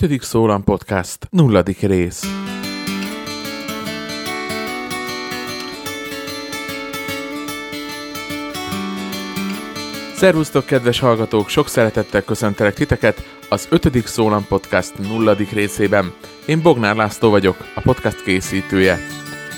5. Szólam Podcast, nulladik rész. Szervusztok, kedves hallgatók! Sok szeretettel köszöntelek titeket az 5. Szólam Podcast nulladik részében. Én Bognár László vagyok, a podcast készítője.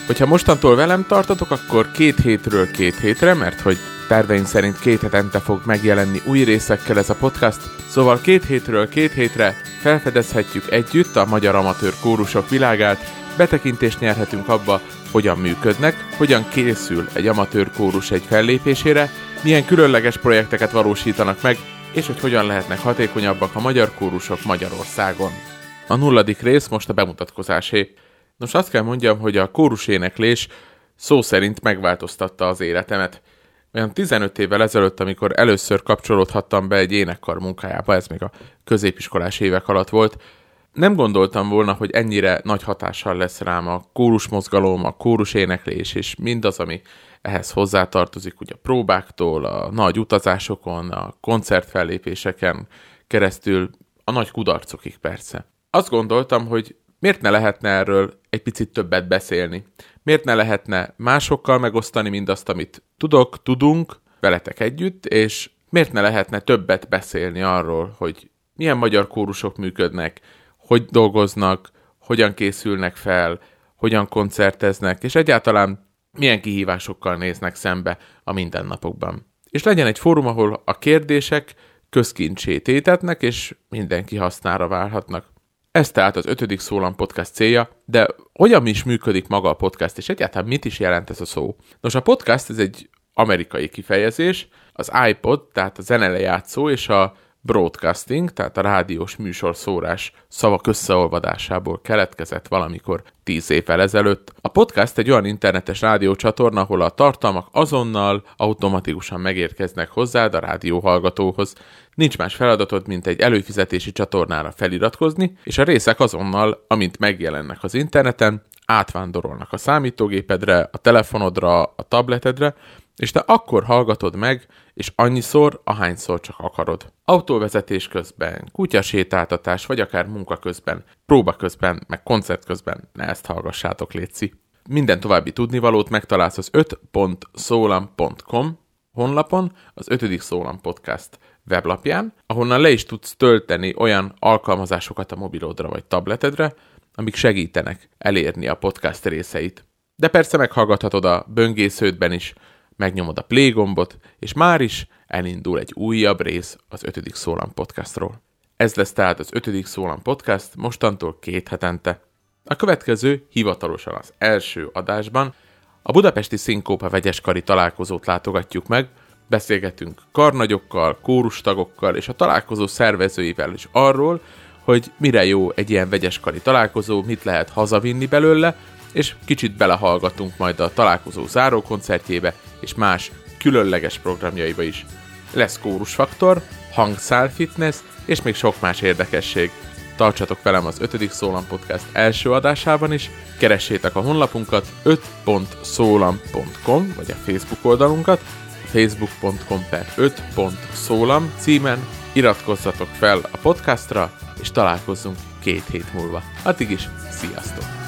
Hogyha mostantól velem tartotok, akkor két hétről két hétre, mert hogy terveim szerint két hetente fog megjelenni új részekkel ez a podcast, szóval két hétről két hétre felfedezhetjük együtt a magyar amatőr kórusok világát, betekintést nyerhetünk abba, hogyan működnek, hogyan készül egy amatőr kórus egy fellépésére, milyen különleges projekteket valósítanak meg, és hogy hogyan lehetnek hatékonyabbak a magyar kórusok Magyarországon. A nulladik rész most a bemutatkozásé. Nos, azt kell mondjam, hogy a kórus éneklés szó szerint megváltoztatta az életemet. Olyan 15 évvel ezelőtt, amikor először kapcsolódhattam be egy énekkar munkájába, ez még a középiskolás évek alatt volt, nem gondoltam volna, hogy ennyire nagy hatással lesz rám a kórus mozgalom, a kórus éneklés, és mindaz, ami ehhez hozzátartozik, ugye a próbáktól, a nagy utazásokon, a koncertfellépéseken keresztül, a nagy kudarcokig persze. Azt gondoltam, hogy miért ne lehetne erről egy picit többet beszélni? Miért ne lehetne másokkal megosztani mindazt, amit tudok, tudunk, veletek együtt, és miért ne lehetne többet beszélni arról, hogy milyen magyar kórusok működnek, hogy dolgoznak, hogyan készülnek fel, hogyan koncerteznek, és egyáltalán milyen kihívásokkal néznek szembe a mindennapokban. És legyen egy fórum, ahol a kérdések közkincsét étetnek, és mindenki hasznára válhatnak. Ez tehát az ötödik szólam podcast célja, de hogyan is működik maga a podcast, és egyáltalán mit is jelent ez a szó? Nos, a podcast ez egy amerikai kifejezés, az iPod, tehát a zenelejátszó, és a broadcasting, tehát a rádiós műsorszórás szavak összeolvadásából keletkezett valamikor tíz évvel ezelőtt. A podcast egy olyan internetes rádiócsatorna, ahol a tartalmak azonnal automatikusan megérkeznek hozzád a rádióhallgatóhoz. Nincs más feladatod, mint egy előfizetési csatornára feliratkozni, és a részek azonnal, amint megjelennek az interneten, átvándorolnak a számítógépedre, a telefonodra, a tabletedre, és te akkor hallgatod meg, és annyiszor, ahányszor csak akarod. Autóvezetés közben, kutyasétáltatás, vagy akár munka közben, próba közben, meg koncert közben, ne ezt hallgassátok, Léci. Minden további tudnivalót megtalálsz az 5.szólam.com honlapon, az 5. Szólam Podcast weblapján, ahonnan le is tudsz tölteni olyan alkalmazásokat a mobilodra vagy tabletedre, amik segítenek elérni a podcast részeit. De persze meghallgathatod a böngésződben is, megnyomod a play gombot, és már is elindul egy újabb rész az 5. Szólam podcastról. Ez lesz tehát az 5. Szólam podcast mostantól két hetente. A következő hivatalosan az első adásban a budapesti Szinkópa vegyeskari találkozót látogatjuk meg, beszélgetünk karnagyokkal, kórustagokkal és a találkozó szervezőivel is arról, hogy mire jó egy ilyen vegyeskari találkozó, mit lehet hazavinni belőle, és kicsit belehallgatunk majd a találkozó zárókoncertjébe és más különleges programjaiba is. Lesz kórusfaktor, hangszál fitness és még sok más érdekesség. Tartsatok velem az 5. Szólam Podcast első adásában is, keressétek a honlapunkat 5.szólam.com vagy a Facebook oldalunkat, facebook.com per 5.szólam címen, iratkozzatok fel a podcastra, és találkozzunk két hét múlva. Addig is, sziasztok!